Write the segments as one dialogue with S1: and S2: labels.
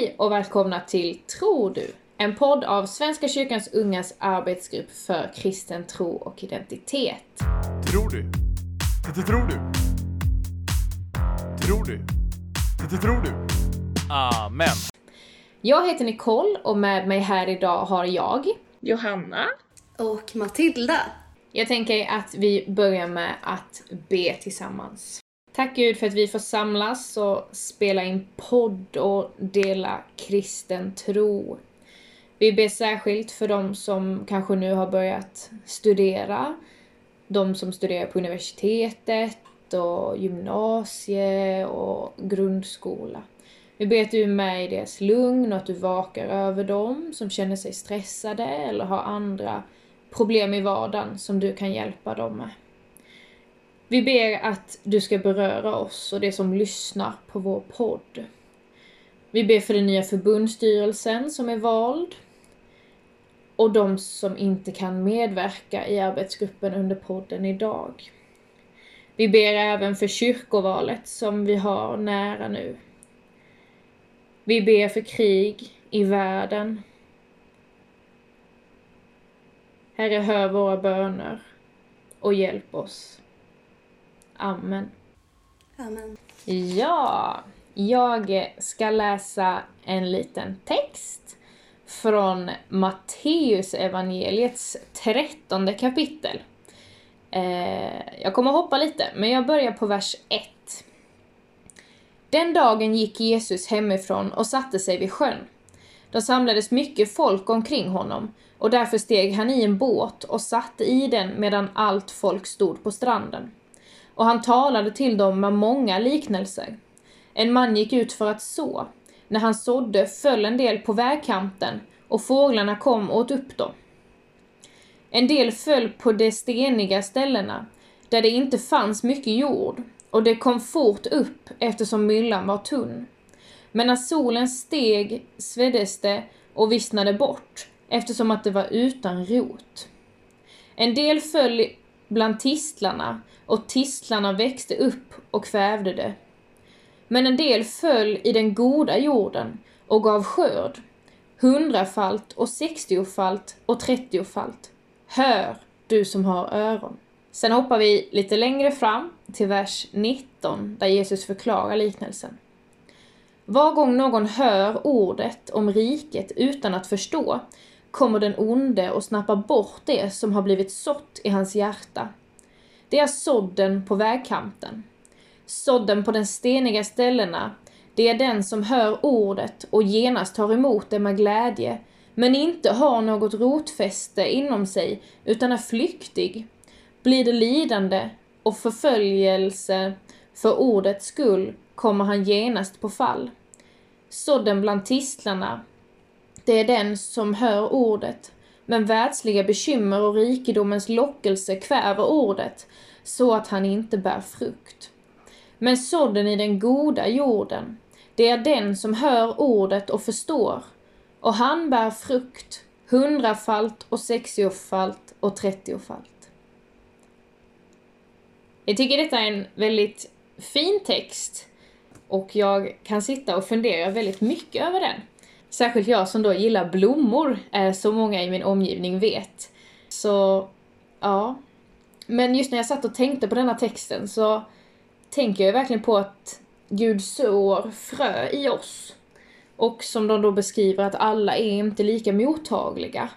S1: Hej och välkomna till Tror du? En podd av Svenska kyrkans ungas arbetsgrupp för kristen tro och identitet.
S2: Tror du? Det tror du? Tror du? Det tror du?
S3: Amen.
S1: Jag heter Nicole och med mig här idag har jag
S4: Johanna.
S5: Och Matilda.
S1: Jag tänker att vi börjar med att be tillsammans. Tack Gud för att vi får samlas och spela in podd och dela kristen tro. Vi ber särskilt för de som kanske nu har börjat studera, de som studerar på universitetet och gymnasie och grundskola. Vi ber att du är med i deras lugn och att du vakar över dem som känner sig stressade eller har andra problem i vardagen som du kan hjälpa dem med. Vi ber att du ska beröra oss och det som lyssnar på vår podd. Vi ber för den nya förbundsstyrelsen som är vald och de som inte kan medverka i arbetsgruppen under podden idag. Vi ber även för kyrkovalet som vi har nära nu. Vi ber för krig i världen. Herre, hör våra böner och hjälp oss. Amen.
S5: Amen.
S1: Ja, jag ska läsa en liten text från Matteus evangeliets trettonde kapitel. Eh, jag kommer hoppa lite, men jag börjar på vers 1. Den dagen gick Jesus hemifrån och satte sig vid sjön. Det samlades mycket folk omkring honom och därför steg han i en båt och satte i den medan allt folk stod på stranden. Och han talade till dem med många liknelser. En man gick ut för att så. När han sådde föll en del på vägkanten och fåglarna kom och åt upp dem. En del föll på de steniga ställena där det inte fanns mycket jord och det kom fort upp eftersom myllan var tunn. Men när solen steg sveddes det och vissnade bort eftersom att det var utan rot. En del föll bland tistlarna och tistlarna växte upp och kvävde det. Men en del föll i den goda jorden och gav skörd, hundrafalt och sextiofalt och trettiofalt. Hör, du som har öron. Sen hoppar vi lite längre fram till vers 19 där Jesus förklarar liknelsen. Var gång någon hör ordet om riket utan att förstå kommer den onde och snappar bort det som har blivit sått i hans hjärta. Det är sådden på vägkanten. Sådden på den steniga ställena, det är den som hör ordet och genast tar emot det med glädje, men inte har något rotfäste inom sig utan är flyktig. Blir det lidande och förföljelse för ordets skull kommer han genast på fall. Sådden bland tistlarna, det är den som hör ordet, men världsliga bekymmer och rikedomens lockelse kväver ordet så att han inte bär frukt. Men sådden i den goda jorden, det är den som hör ordet och förstår, och han bär frukt, hundrafalt och sextiofalt och trettiofalt. Jag tycker detta är en väldigt fin text och jag kan sitta och fundera väldigt mycket över den. Särskilt jag som då gillar blommor, eh, är så många i min omgivning vet. Så, ja. Men just när jag satt och tänkte på denna texten så tänker jag verkligen på att Gud sår frö i oss. Och som de då beskriver att alla är inte lika mottagliga.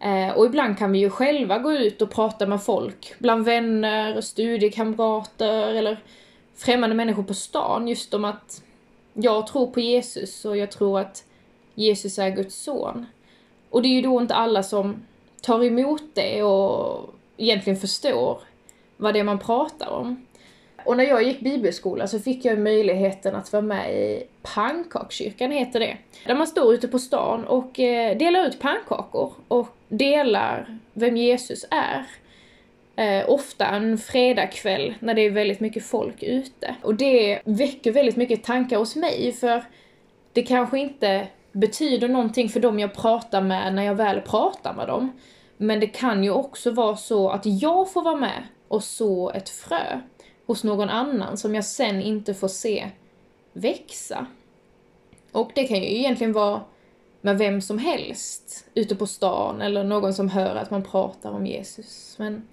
S1: Eh, och ibland kan vi ju själva gå ut och prata med folk, bland vänner, studiekamrater eller främmande människor på stan just om att jag tror på Jesus och jag tror att Jesus är Guds son. Och det är ju då inte alla som tar emot det och egentligen förstår vad det är man pratar om. Och när jag gick bibelskola så fick jag möjligheten att vara med i pannkakskyrkan, heter det. Där man står ute på stan och eh, delar ut pannkakor och delar vem Jesus är. Eh, ofta en fredagkväll när det är väldigt mycket folk ute. Och det väcker väldigt mycket tankar hos mig för det kanske inte betyder någonting för dem jag pratar med när jag väl pratar med dem. Men det kan ju också vara så att jag får vara med och så ett frö hos någon annan som jag sen inte får se växa. Och det kan ju egentligen vara med vem som helst ute på stan eller någon som hör att man pratar om Jesus. Men,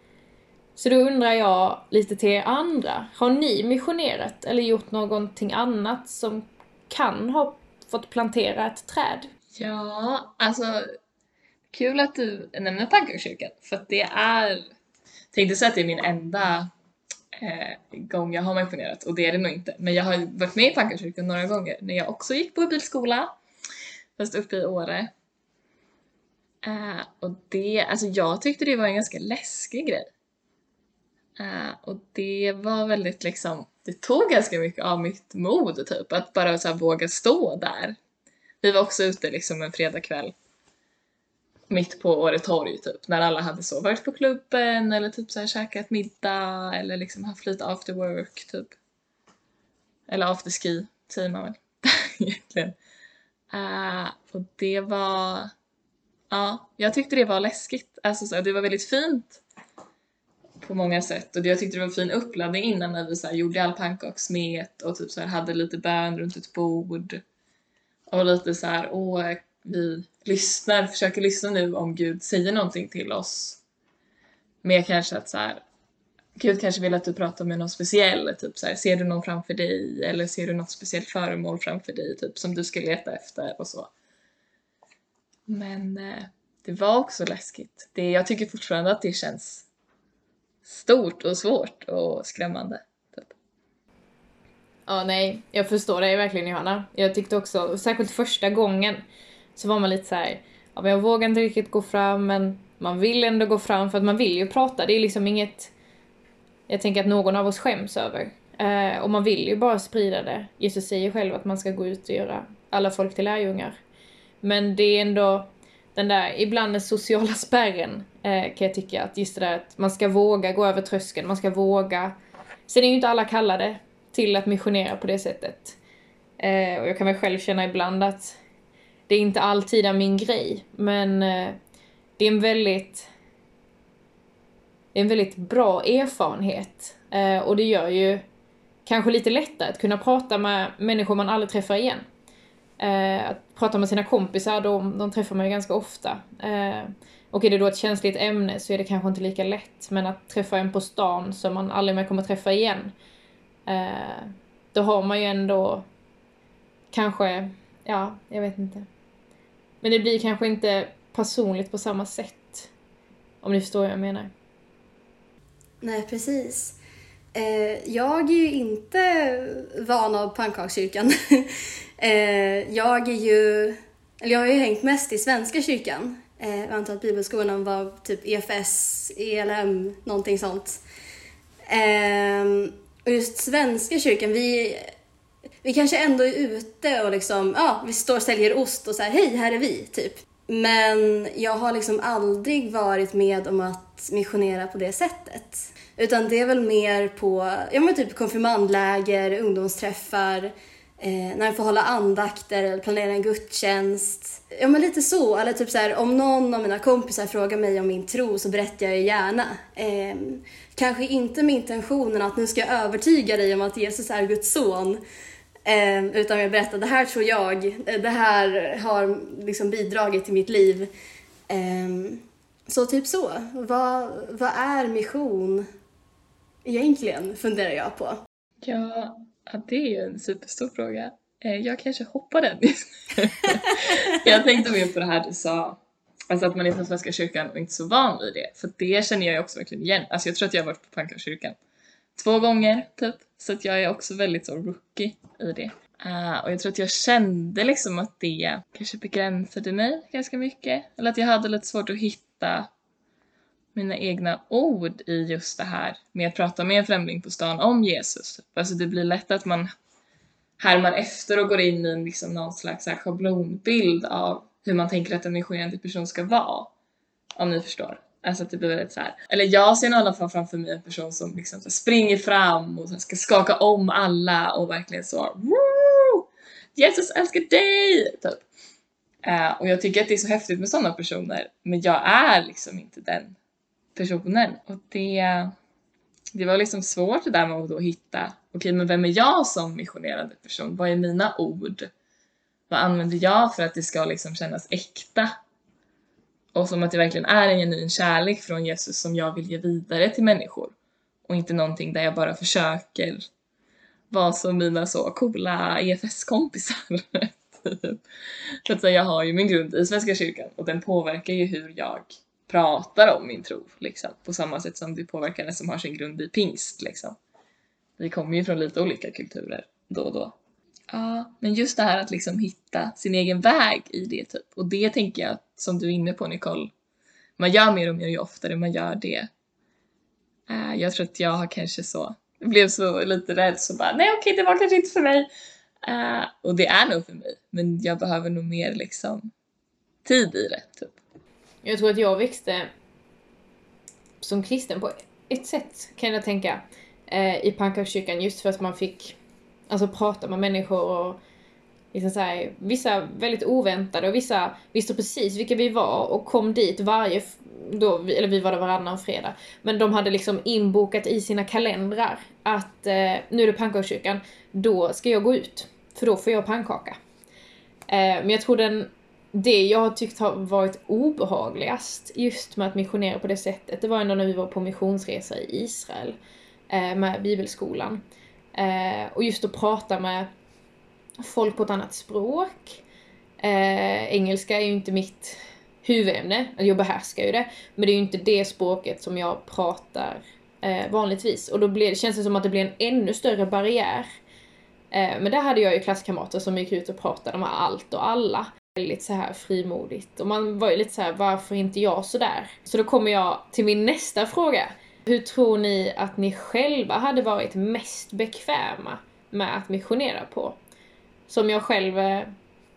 S1: så då undrar jag lite till er andra. Har ni missionerat eller gjort någonting annat som kan ha fått plantera ett träd?
S3: Ja, alltså kul att du nämner Pannkakskyrkan för att det är, tänkte säga att det är min enda eh, gång jag har missionerat och det är det nog inte. Men jag har varit med i Pannkakskyrkan några gånger när jag också gick på bilskola, fast uppe i Åre. Eh, och det, alltså jag tyckte det var en ganska läskig grej. Uh, och det var väldigt liksom, det tog ganska mycket av mitt mod typ, att bara så här, våga stå där. Vi var också ute liksom en fredagkväll mitt på Åre torg typ, när alla hade så varit på klubben eller typ så här käkat middag eller liksom haft lite after work typ. Eller after ski säger man väl egentligen. Uh, och det var, ja, jag tyckte det var läskigt. Alltså så, det var väldigt fint på många sätt och jag tyckte det var en fin uppladdning innan när vi så här, gjorde all pannkakssmet och typ så här, hade lite bön runt ett bord. Och lite så här, åh, vi lyssnar, försöker lyssna nu om Gud säger någonting till oss. Mer kanske att så här, Gud kanske vill att du pratar med någon speciell, typ så här, ser du någon framför dig eller ser du något speciellt föremål framför dig typ som du ska leta efter och så. Men eh, det var också läskigt. Det, jag tycker fortfarande att det känns stort och svårt och skrämmande. Typ.
S1: Ja, nej, jag förstår dig verkligen Johanna. Jag tyckte också, särskilt första gången, så var man lite så här, ja men jag vågar inte riktigt gå fram men man vill ändå gå fram för att man vill ju prata. Det är liksom inget jag tänker att någon av oss skäms över. Eh, och man vill ju bara sprida det. Jesus säger själv att man ska gå ut och göra alla folk till lärjungar. Men det är ändå den där, ibland den sociala spärren eh, kan jag tycka att just det där att man ska våga gå över tröskeln, man ska våga. Sen är ju inte alla kallade till att missionera på det sättet. Eh, och jag kan väl själv känna ibland att det är inte alltid är min grej, men eh, det är en väldigt det är en väldigt bra erfarenhet eh, och det gör ju kanske lite lättare att kunna prata med människor man aldrig träffar igen. Eh, att prata med sina kompisar, de, de träffar man ju ganska ofta. Eh, och är det då ett känsligt ämne så är det kanske inte lika lätt, men att träffa en på stan som man aldrig mer kommer träffa igen, eh, då har man ju ändå kanske, ja, jag vet inte. Men det blir kanske inte personligt på samma sätt. Om ni förstår vad jag menar.
S5: Nej, precis. Eh, jag är ju inte van av pannkakskyrkan. eh, jag är ju, eller jag har ju hängt mest i Svenska kyrkan. Eh, jag antar att bibelskolan var typ EFS, ELM, någonting sånt. Eh, och just Svenska kyrkan, vi, vi kanske ändå är ute och liksom, ja, vi står och säljer ost och så här, hej, här är vi, typ. Men jag har liksom aldrig varit med om att missionera på det sättet. Utan det är väl mer på, ja men typ konfirmandläger, ungdomsträffar, Eh, när jag får hålla andakter eller planera en gudstjänst. Ja men lite så, eller typ så här, om någon av mina kompisar frågar mig om min tro så berättar jag gärna. Eh, kanske inte med intentionen att nu ska jag övertyga dig om att Jesus är Guds son. Eh, utan jag berättar, det här tror jag, det här har liksom bidragit till mitt liv. Eh, så typ så. Vad, vad är mission egentligen, funderar jag på.
S3: Ja, det är ju en superstor fråga. Eh, jag kanske hoppar den just nu. Jag tänkte mer på det här du sa, alltså att man är från Svenska kyrkan och inte så van vid det. För det känner jag ju också verkligen igen. Alltså jag tror att jag har varit på Pankakyrkan två gånger typ. Så att jag är också väldigt så rookie i det. Uh, och jag tror att jag kände liksom att det kanske begränsade mig ganska mycket. Eller att jag hade lite svårt att hitta mina egna ord i just det här med att prata med en främling på stan om Jesus. Typ. Alltså det blir lätt att man härmar efter och går in i liksom någon slags så schablonbild av hur man tänker att en missionerande person ska vara. Om ni förstår. Alltså att det blir väldigt så här. eller jag ser i alla fall framför mig en person som liksom så springer fram och ska skaka om alla och verkligen så Woo! Jesus älskar dig! Typ. Uh, och jag tycker att det är så häftigt med sådana personer men jag är liksom inte den personen. Och det, det var liksom svårt det där med att då hitta, okej okay, men vem är jag som missionerande person? Vad är mina ord? vad använder jag för att det ska liksom kännas äkta? Och som att det verkligen är en genuin kärlek från Jesus som jag vill ge vidare till människor. Och inte någonting där jag bara försöker vara som mina så coola EFS-kompisar. Typ. För att jag har ju min grund i Svenska kyrkan och den påverkar ju hur jag pratar om min tro liksom. På samma sätt som det påverkar den som har sin grund i pingst liksom. Vi kommer ju från lite olika kulturer då och då. Ja, men just det här att liksom hitta sin egen väg i det typ. Och det tänker jag, som du är inne på Nicole, man gör mer och mer ju oftare man gör det. Uh, jag tror att jag har kanske så, blev så lite rädd så bara, nej okej det var kanske inte för mig. Uh, och det är nog för mig, men jag behöver nog mer liksom tid i det typ.
S1: Jag tror att jag växte som kristen på ett sätt kan jag tänka eh, i pannkakskyrkan just för att man fick alltså prata med människor och liksom så här, vissa väldigt oväntade och vissa visste precis vilka vi var och kom dit varje, då, eller vi var där varannan fredag. Men de hade liksom inbokat i sina kalendrar att eh, nu är det pannkakskyrkan, då ska jag gå ut. För då får jag pannkaka. Eh, men jag tror den, det jag har tyckt har varit obehagligast just med att missionera på det sättet, det var ändå när vi var på missionsresa i Israel eh, med bibelskolan. Eh, och just att prata med folk på ett annat språk. Eh, engelska är ju inte mitt huvudämne, jag behärskar ju det, men det är ju inte det språket som jag pratar eh, vanligtvis. Och då blir, känns det som att det blir en ännu större barriär. Eh, men där hade jag ju klasskamrater som gick ut och pratade med allt och alla. Väldigt så här frimodigt. Och man var ju lite så här, varför inte jag sådär? Så då kommer jag till min nästa fråga. Hur tror ni att ni själva hade varit mest bekväma med att missionera på? Som jag själv eh,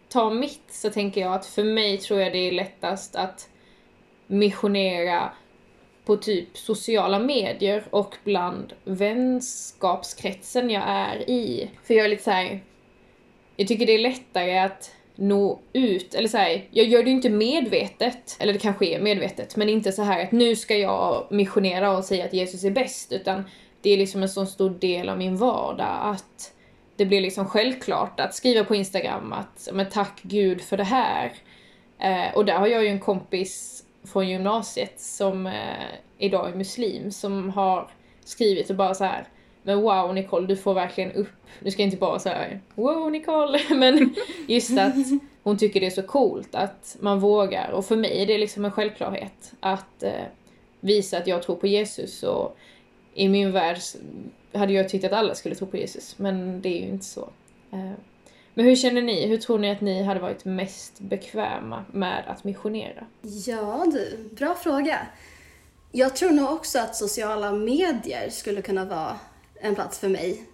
S1: tar mitt så tänker jag att för mig tror jag det är lättast att missionera på typ sociala medier och bland vänskapskretsen jag är i. För jag är lite såhär, jag tycker det är lättare att nå ut, eller såhär, jag gör det ju inte medvetet, eller det kanske är medvetet, men inte så här att nu ska jag missionera och säga att Jesus är bäst, utan det är liksom en sån stor del av min vardag att det blir liksom självklart att skriva på Instagram att men tack gud för det här. Eh, och där har jag ju en kompis från gymnasiet som eh, idag är muslim som har skrivit och bara så här men wow Nicole, du får verkligen upp, nu ska jag inte bara säga wow Nicole, men just att hon tycker det är så coolt att man vågar och för mig är det liksom en självklarhet att eh, visa att jag tror på Jesus och i min värld hade jag tyckt att alla skulle tro på Jesus, men det är ju inte så. Eh, men hur känner ni? Hur tror ni att ni hade varit mest bekväma med att missionera?
S5: Ja du, bra fråga. Jag tror nog också att sociala medier skulle kunna vara en plats för mig.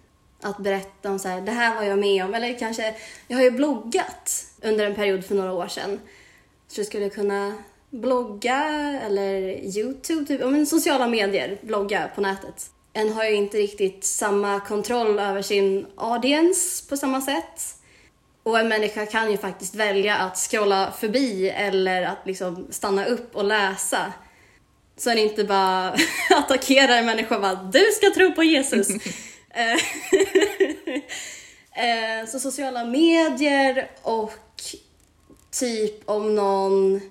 S5: Att berätta om så här, det här var jag med om. Eller kanske, jag har ju bloggat under en period för några år sedan. Så jag skulle kunna blogga eller Youtube, typ, men sociala medier, blogga på nätet. En har ju inte riktigt samma kontroll över sin audience på samma sätt. Och en människa kan ju faktiskt välja att scrolla förbi eller att liksom stanna upp och läsa. Så en inte bara attackerar en människa och bara du ska tro på Jesus. Eh, eh, så sociala medier och typ om någon,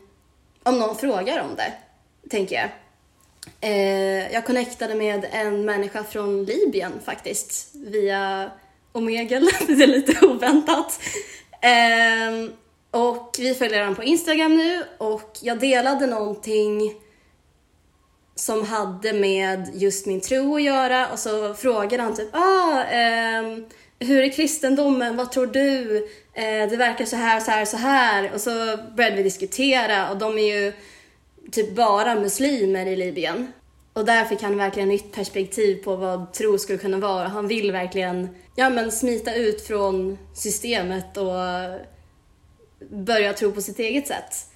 S5: om någon frågar om det, tänker jag. Eh, jag connectade med en människa från Libyen faktiskt, via Omegel. det är lite oväntat. Eh, och vi följer honom på Instagram nu och jag delade någonting som hade med just min tro att göra och så frågade han typ ah, eh, hur är kristendomen, vad tror du? Eh, det verkar så här, så här, så här. Och så började vi diskutera och de är ju typ bara muslimer i Libyen. Och där fick han verkligen nytt perspektiv på vad tro skulle kunna vara. Han vill verkligen ja, men smita ut från systemet och börja tro på sitt eget sätt.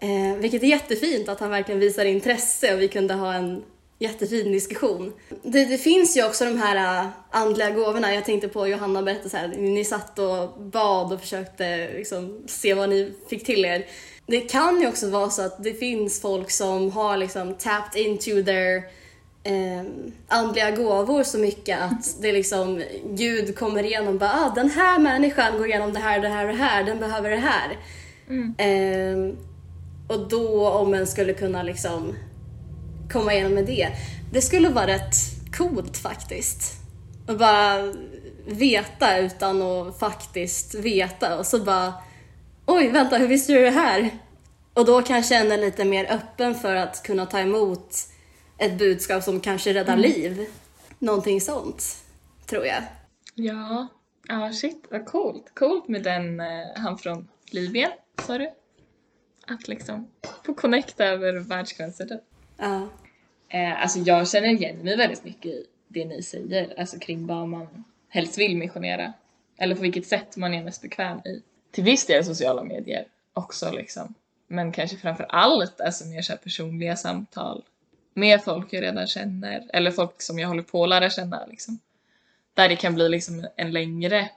S5: Eh, vilket är jättefint att han verkligen visar intresse och vi kunde ha en jättefin diskussion. Det, det finns ju också de här uh, andliga gåvorna. Jag tänkte på Johanna berättade så här, ni satt och bad och försökte liksom, se vad ni fick till er. Det kan ju också vara så att det finns folk som har liksom tapped into their eh, andliga gåvor så mycket att det liksom Gud kommer igenom bara ah, den här människan går igenom det här, det här och det här, den behöver det här. Eh, och då om en skulle kunna liksom komma igenom med det. Det skulle vara rätt coolt faktiskt. Och bara veta utan att faktiskt veta och så bara oj vänta hur visste du det här? Och då kan jag känna lite mer öppen för att kunna ta emot ett budskap som kanske räddar liv. Någonting sånt, tror jag.
S3: Ja, ja shit vad coolt. Coolt med den, eh, han från Libyen, sa du? Att liksom få connecta över världsgränser typ.
S5: Ja.
S3: Eh, alltså jag känner igen mig väldigt mycket i det ni säger, alltså kring vad man helst vill missionera. Eller på vilket sätt man är mest bekväm i. Till viss del sociala medier också liksom. Men kanske framför allt alltså mer så personliga samtal med folk jag redan känner eller folk som jag håller på att lära känna liksom. Där det kan bli liksom en längre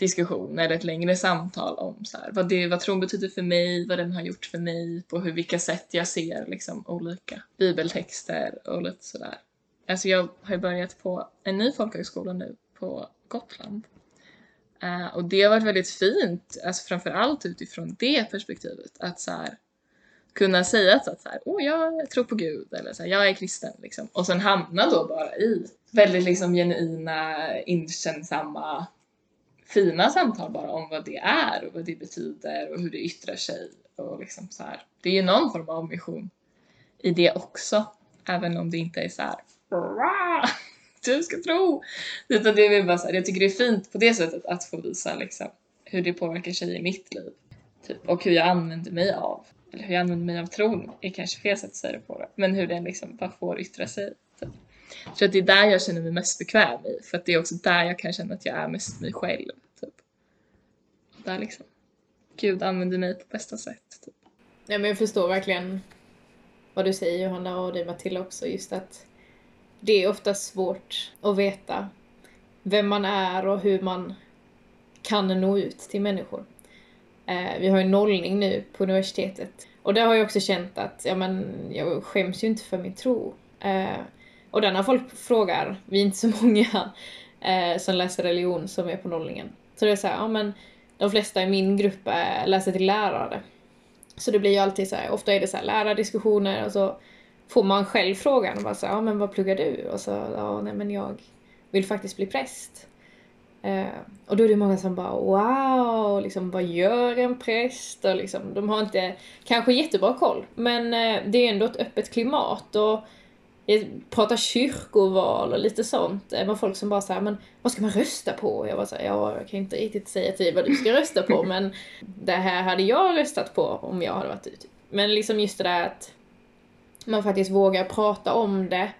S3: diskussion eller ett längre samtal om så här, vad, det, vad tron betyder för mig, vad den har gjort för mig, på hur, vilka sätt jag ser liksom, olika bibeltexter och lite sådär. Alltså jag har ju börjat på en ny folkhögskola nu på Gotland. Uh, och det har varit väldigt fint, alltså framför allt utifrån det perspektivet, att så här, kunna säga att, att så här, oh, jag tror på Gud eller så här, jag är kristen liksom. Och sen hamna då bara i väldigt liksom genuina, inkännsamma, fina samtal bara om vad det är och vad det betyder och hur det yttrar sig och liksom så här. Det är ju någon form av mission i det också, även om det inte är så här du ska tro. Utan det är väl bara så här, jag tycker det är fint på det sättet att få visa liksom hur det påverkar sig i mitt liv. Typ, och hur jag använder mig av, eller hur jag använder mig av tron är kanske fel sätt att säga det på det, men hur den liksom bara får yttra sig. Typ. Jag tror att det är där jag känner mig mest bekväm i, för att det är också där jag kan känna att jag är mest mig själv. Typ. Där liksom, Gud använder mig på bästa sätt. Typ.
S1: Ja, men jag förstår verkligen vad du säger Johanna och dig Matilda också, just att det är ofta svårt att veta vem man är och hur man kan nå ut till människor. Eh, vi har ju nollning nu på universitetet och där har jag också känt att ja, men, jag skäms ju inte för min tro. Eh, och där när folk frågar, vi är inte så många eh, som läser religion som är på nollningen, så det är så här, ja men de flesta i min grupp är, läser till lärare. Så det blir ju alltid så här, ofta är det så här lärardiskussioner och så får man själv frågan och bara så, ja men vad pluggar du? Och så, ja nej men jag vill faktiskt bli präst. Eh, och då är det många som bara wow, liksom vad gör en präst? Och liksom, de har inte kanske jättebra koll, men eh, det är ändå ett öppet klimat och Prata kyrkoval och lite sånt. Det var folk som bara säger men vad ska man rösta på? Jag var såhär, ja, jag kan inte riktigt säga till dig vad du ska rösta på, men det här hade jag röstat på om jag hade varit ute. Men liksom just det där att man faktiskt vågar prata om det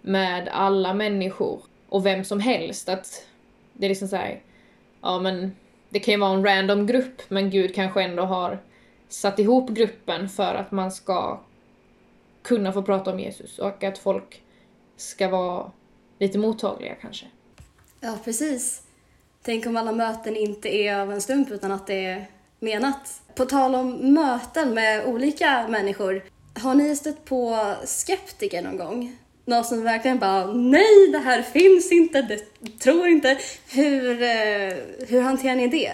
S1: med alla människor och vem som helst. Att det är liksom såhär, ja men det kan ju vara en random grupp men Gud kanske ändå har satt ihop gruppen för att man ska kunna få prata om Jesus och att folk ska vara lite mottagliga kanske.
S5: Ja, precis. Tänk om alla möten inte är av en slump utan att det är menat. På tal om möten med olika människor, har ni stött på skeptiker någon gång? Någon som verkligen bara nej, det här finns inte, det tror inte. Hur, eh, hur hanterar ni det?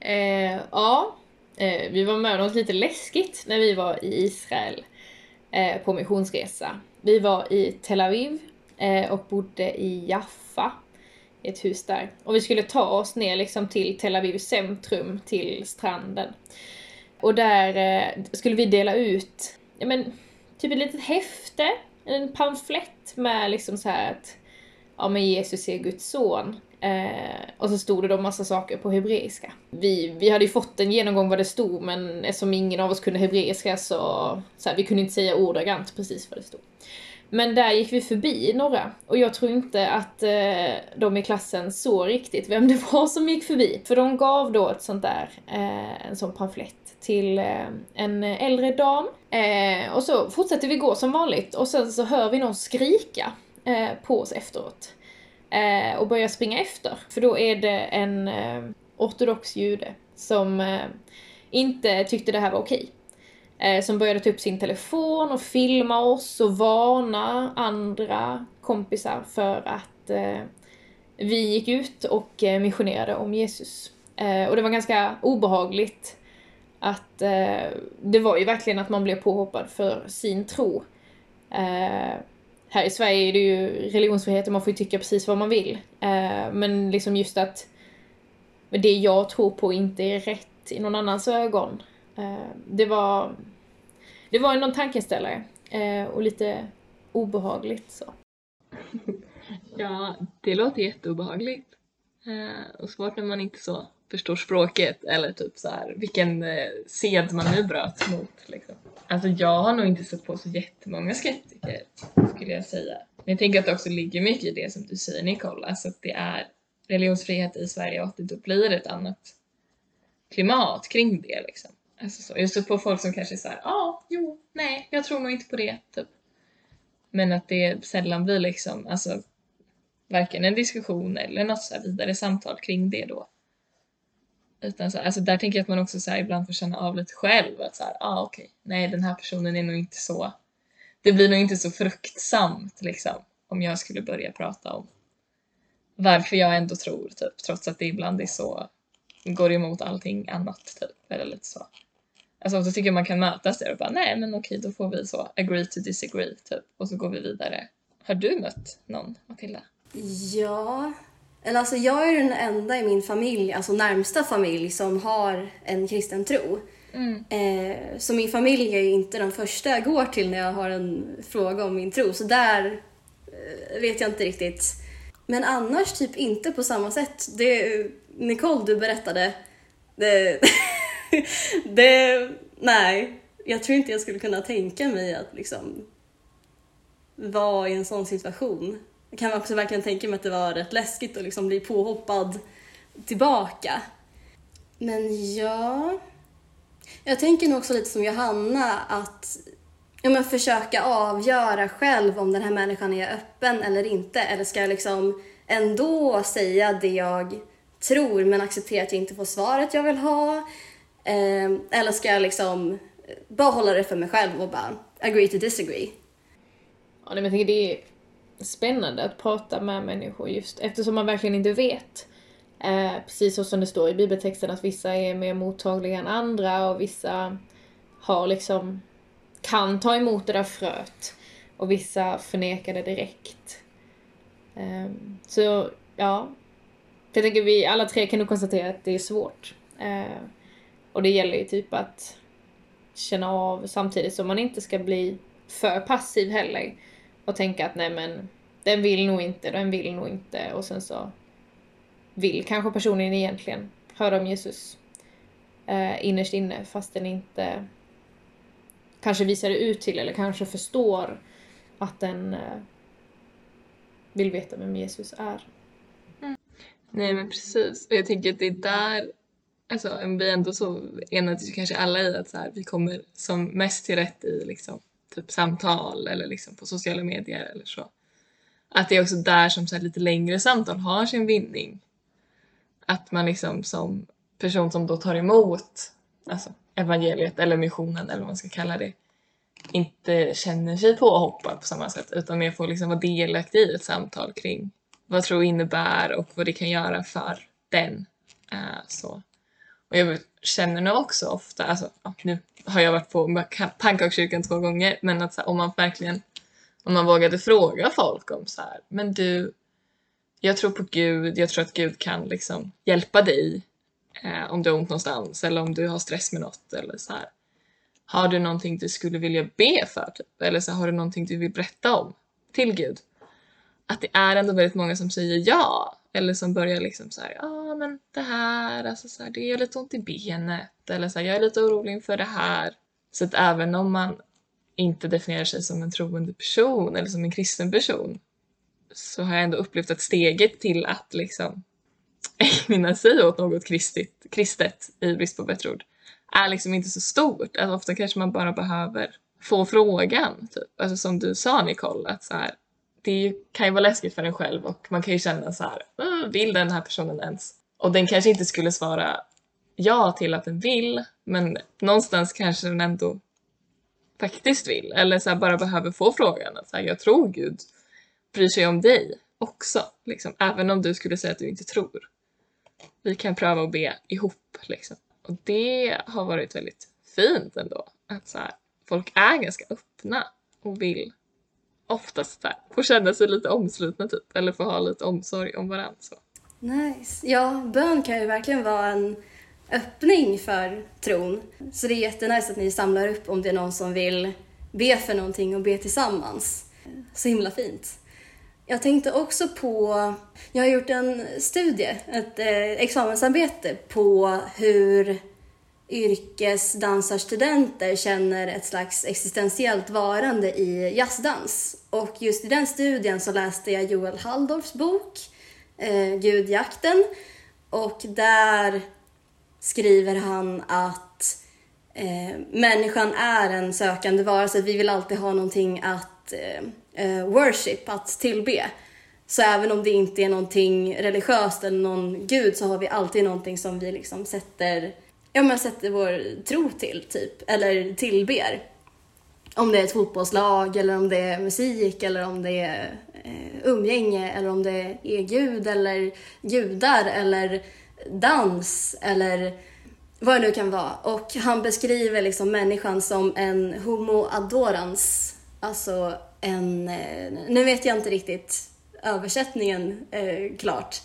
S1: Eh, ja, eh, vi var med om något lite läskigt när vi var i Israel Eh, på missionsresa. Vi var i Tel Aviv eh, och bodde i Jaffa, i ett hus där. Och vi skulle ta oss ner liksom till Tel Aviv centrum, till stranden. Och där eh, skulle vi dela ut, ja men, typ ett litet häfte, en pamflett med liksom så här att ja men Jesus är Guds son. Eh, och så stod det då massa saker på hebreiska. Vi, vi hade ju fått en genomgång vad det stod men eftersom ingen av oss kunde hebreiska så, så här, vi kunde inte säga ordagrant precis vad det stod. Men där gick vi förbi några och jag tror inte att eh, de i klassen såg riktigt vem det var som gick förbi. För de gav då ett sånt där, eh, en sån pamflett till eh, en äldre dam. Eh, och så fortsätter vi gå som vanligt och sen så hör vi någon skrika eh, på oss efteråt. Eh, och börjar springa efter. För då är det en eh, ortodox jude som eh, inte tyckte det här var okej. Eh, som började ta upp sin telefon och filma oss och varna andra kompisar för att eh, vi gick ut och missionerade om Jesus. Och det var ganska obehagligt att eh, det var ju verkligen att man blev påhoppad för sin tro. Eh, här i Sverige är det ju religionsfrihet och man får ju tycka precis vad man vill. Eh, men liksom just att det jag tror på inte är rätt i någon annans ögon. Eh, det var, det var någon tankeställare eh, och lite obehagligt så.
S3: Ja, det låter jätteobehagligt. Eh, och svårt när man inte så förstår språket eller typ så här vilken eh, sed man nu bröt mot. Liksom. Alltså jag har nog inte sett på så jättemånga skeptiker skulle jag säga. Men jag tänker att det också ligger mycket i det som du säger Nicole, alltså att det är religionsfrihet i Sverige och att det då blir ett annat klimat kring det liksom. Alltså så. Just på folk som kanske är såhär, ja, ah, jo, nej, jag tror nog inte på det, typ. Men att det sällan blir liksom, alltså varken en diskussion eller något så vidare samtal kring det då. Utan så, alltså där tänker jag att man också så här, ibland får känna av lite själv att så här, ah, okej, okay, nej den här personen är nog inte så, det blir nog inte så fruktsamt liksom om jag skulle börja prata om varför jag ändå tror typ, trots att det ibland är så, går emot allting annat typ, eller lite så. Alltså då tycker jag man kan mötas där och bara, nej men okej då får vi så agree to disagree typ, och så går vi vidare. Har du mött någon, Matilda?
S5: Ja, eller alltså jag är den enda i min familj, alltså närmsta familj, som har en kristen tro. Mm. Eh, så min familj är inte den första jag går till när jag har en fråga om min tro. Så där eh, vet jag inte riktigt. Men annars typ inte på samma sätt. Det, Nicole, du berättade. Det, det, nej, jag tror inte jag skulle kunna tänka mig att liksom vara i en sån situation. Jag kan också verkligen tänka mig att det var rätt läskigt att liksom bli påhoppad tillbaka. Men ja... Jag tänker nog också lite som Johanna att ja, men försöka avgöra själv om den här människan är öppen eller inte. Eller ska jag liksom ändå säga det jag tror men acceptera att jag inte får svaret jag vill ha? Eh, eller ska jag liksom bara hålla det för mig själv och bara agree to disagree?
S1: Ja, men jag tänker det är spännande att prata med människor just eftersom man verkligen inte vet. Eh, precis så som det står i bibeltexten att vissa är mer mottagliga än andra och vissa har liksom kan ta emot det där fröet och vissa förnekar det direkt. Eh, så ja, jag tänker vi alla tre kan nog konstatera att det är svårt. Eh, och det gäller ju typ att känna av samtidigt som man inte ska bli för passiv heller och tänka att nej men den vill nog inte, den vill nog inte och sen så vill kanske personen egentligen höra om Jesus eh, innerst inne fast den inte kanske visar det ut till eller kanske förstår att den eh, vill veta vem Jesus är.
S3: Mm. Nej men precis, och jag tänker att det är där alltså, vi är ändå så enade kanske alla i att så här, vi kommer som mest till rätt i liksom, typ samtal eller liksom på sociala medier eller så att det är också där som så lite längre samtal har sin vinning. Att man liksom som person som då tar emot alltså, evangeliet eller missionen eller vad man ska kalla det inte känner sig påhoppad på samma sätt utan mer får liksom vara delaktig i ett samtal kring vad tro innebär och vad det kan göra för den. Uh, så. Och jag känner nog också ofta, alltså, nu har jag varit på pannkakskyrkan två gånger, men att så här, om man verkligen om man vågade fråga folk om så här, men du, jag tror på Gud, jag tror att Gud kan liksom hjälpa dig eh, om du har ont någonstans eller om du har stress med något eller så här. Har du någonting du skulle vilja be för? Typ? Eller så har du någonting du vill berätta om till Gud? Att det är ändå väldigt många som säger ja. Eller som börjar liksom så ja ah, men det här, alltså så här, det gör lite ont i benet. Eller så här, jag är lite orolig inför det här. Så att även om man inte definierar sig som en troende person eller som en kristen person så har jag ändå upplevt att steget till att liksom ägna sig åt något kristet, kristet i brist på bättre ord är liksom inte så stort. Alltså ofta kanske man bara behöver få frågan, typ. Alltså som du sa Nicole, att så här, det kan ju vara läskigt för en själv och man kan ju känna så här, vill den här personen ens? Och den kanske inte skulle svara ja till att den vill, men någonstans kanske den ändå faktiskt vill. Eller så här, bara behöver få frågan att så här, jag tror Gud bryr sig om dig också. Liksom, även om du skulle säga att du inte tror. Vi kan pröva att be ihop. Liksom. Och det har varit väldigt fint ändå. Att så här, folk är ganska öppna och vill oftast där, får få känna sig lite omslutna typ. Eller få ha lite omsorg om varandra. Så.
S5: Nice. Ja, bön kan ju verkligen vara en öppning för tron. Så det är jättenice att ni samlar upp om det är någon som vill be för någonting och be tillsammans. Så himla fint. Jag tänkte också på, jag har gjort en studie, ett eh, examensarbete på hur yrkesdansarstudenter känner ett slags existentiellt varande i jazzdans. Och just i den studien så läste jag Joel Halldorfs bok eh, Gudjakten och där skriver han att eh, människan är en sökande varelse. Vi vill alltid ha någonting att eh, eh worship, att tillbe. Så även om det inte är någonting religiöst eller någon gud så har vi alltid någonting som vi liksom sätter, ja men sätter vår tro till typ, eller tillber. Om det är ett fotbollslag eller om det är musik eller om det är eh, umgänge eller om det är gud eller gudar eller dans eller vad det nu kan vara. Och han beskriver liksom människan som en homo adorans, alltså en, eh, nu vet jag inte riktigt översättningen eh, klart.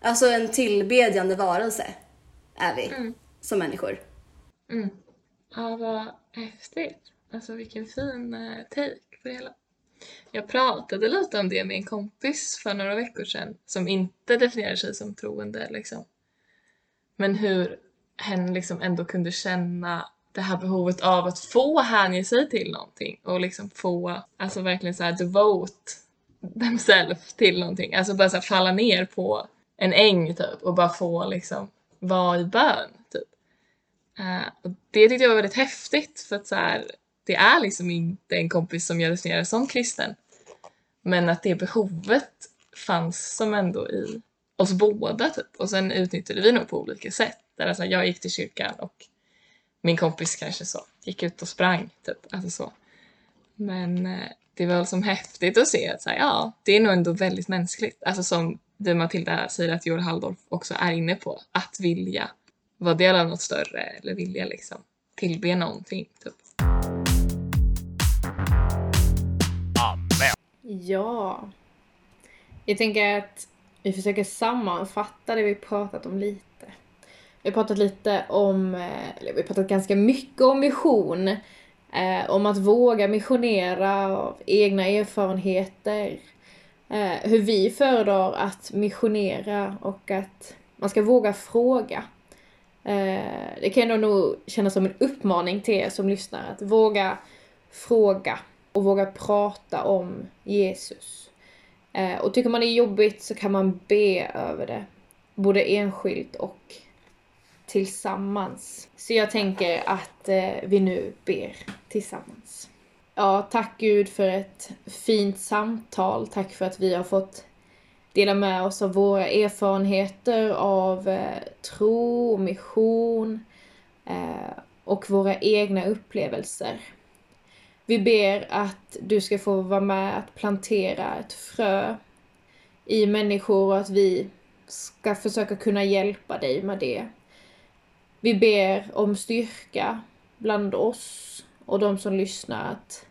S5: Alltså en tillbedjande varelse är vi
S3: Mm
S5: som människor.
S3: Mm. Ja, vad häftigt. Alltså vilken fin eh, take på det hela. Jag pratade lite om det med en kompis för några veckor sedan som inte definierar sig som troende liksom. Men hur hen liksom ändå kunde känna det här behovet av att få hänge sig till någonting och liksom få, alltså verkligen så här devote themselves till någonting. Alltså bara så falla ner på en äng typ och bara få liksom vara i bön typ. Uh, och det tyckte jag var väldigt häftigt för att så här, det är liksom inte en kompis som jag definierar som kristen. Men att det behovet fanns som ändå i oss båda typ. Och sen utnyttjade vi nog på olika sätt. Där alltså, jag gick till kyrkan och min kompis kanske så gick ut och sprang typ. Alltså så. Men eh, det var liksom häftigt att se att så här, ja, det är nog ändå väldigt mänskligt. Alltså som du Matilda säger att Joel Halldorf också är inne på. Att vilja vara del av något större eller vilja liksom tillbe någonting typ.
S2: Amen.
S1: Ja. Jag tänker att vi försöker sammanfatta det vi pratat om lite. Vi har pratat lite om, eh, eller vi har pratat ganska mycket om mission. Eh, om att våga missionera av egna erfarenheter. Eh, hur vi föredrar att missionera och att man ska våga fråga. Eh, det kan ändå nog kännas som en uppmaning till er som lyssnar att våga fråga och våga prata om Jesus. Eh, och tycker man det är jobbigt så kan man be över det. Både enskilt och tillsammans. Så jag tänker att eh, vi nu ber tillsammans. Ja, tack Gud för ett fint samtal. Tack för att vi har fått dela med oss av våra erfarenheter av eh, tro och mission eh, och våra egna upplevelser. Vi ber att du ska få vara med att plantera ett frö i människor och att vi ska försöka kunna hjälpa dig med det. Vi ber om styrka bland oss och de som lyssnar att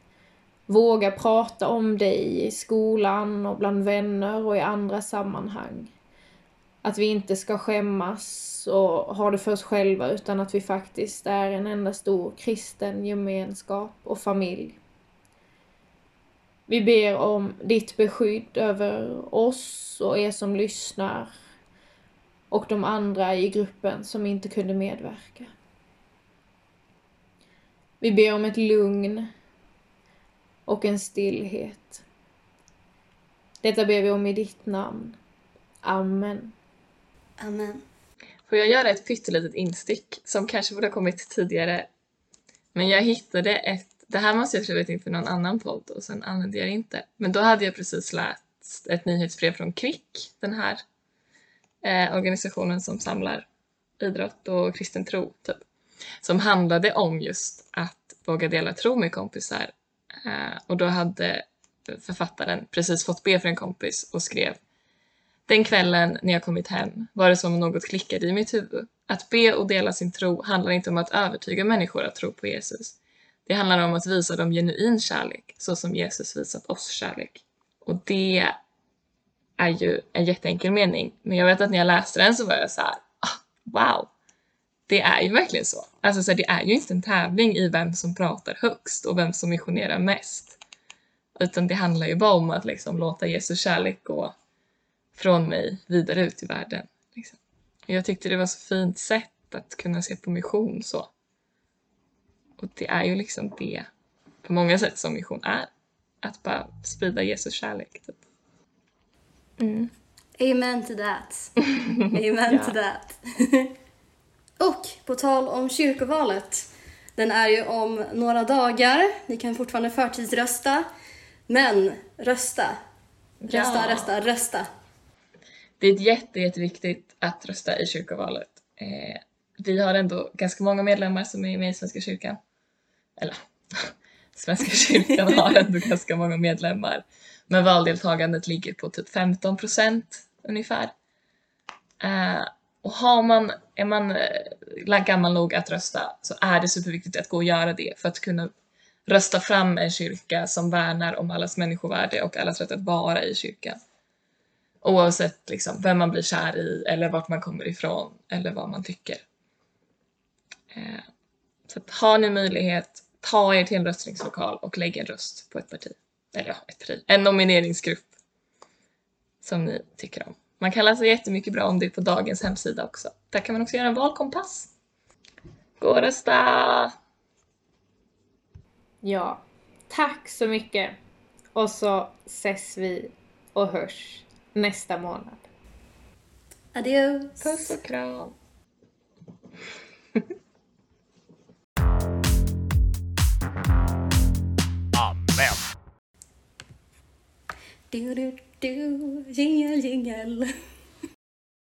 S1: våga prata om dig i skolan och bland vänner och i andra sammanhang. Att vi inte ska skämmas och ha det för oss själva utan att vi faktiskt är en enda stor kristen gemenskap och familj. Vi ber om ditt beskydd över oss och er som lyssnar och de andra i gruppen som inte kunde medverka. Vi ber om ett lugn och en stillhet. Detta ber vi om i ditt namn. Amen.
S5: Amen.
S3: Får jag göra ett pyttelitet instick som kanske borde ha kommit tidigare? Men jag hittade ett, det här måste jag skrivit in för någon annan podd och sen använde jag det inte. Men då hade jag precis läst ett nyhetsbrev från Kvick, den här eh, organisationen som samlar idrott och kristen tro, typ. som handlade om just att våga dela tro med kompisar. Eh, och då hade författaren precis fått be för en kompis och skrev Den kvällen när jag kommit hem var det som om något klickade i mitt huvud. Att be och dela sin tro handlar inte om att övertyga människor att tro på Jesus. Det handlar om att visa dem genuin kärlek, så som Jesus visat oss kärlek. Och det är ju en jätteenkel mening, men jag vet att när jag läste den så var jag så här, ah, wow, det är ju verkligen så. Alltså så det är ju inte en tävling i vem som pratar högst och vem som missionerar mest. Utan det handlar ju bara om att liksom låta Jesus kärlek gå från mig vidare ut i världen. Liksom. Jag tyckte det var så fint sätt att kunna se på mission så. Och det är ju liksom det på många sätt som mission är. Att bara sprida Jesus kärlek. Typ.
S5: Mm. Amen to that. Amen to that. Och på tal om kyrkovalet. Den är ju om några dagar. Ni kan fortfarande förtidsrösta. Men rösta. Rösta,
S3: Ja.
S5: rösta, rösta.
S3: Det är jätte, jätteviktigt att rösta i kyrkovalet. Eh, vi har ändå ganska många medlemmar som är med i Svenska kyrkan. Eller, Svenska kyrkan har ändå ganska många medlemmar. Men valdeltagandet ligger på typ 15 procent ungefär. Eh, och har man, är man eh, gammal nog att rösta så är det superviktigt att gå och göra det för att kunna rösta fram en kyrka som värnar om allas människovärde och allas rätt att vara i kyrkan. Oavsett liksom, vem man blir kär i eller vart man kommer ifrån eller vad man tycker. Eh, så att har ni möjlighet, ta er till en röstningslokal och lägg en röst på ett parti. Eller ja, ett parti. En nomineringsgrupp som ni tycker om. Man kan läsa jättemycket bra om det på dagens hemsida också. Där kan man också göra en valkompass. Gå och rösta!
S1: Ja, tack så mycket. Och så ses vi och hörs nästa månad.
S5: Adios.
S3: Puss och kram!
S2: Amen.
S5: Du, du, du, jingle, jingle.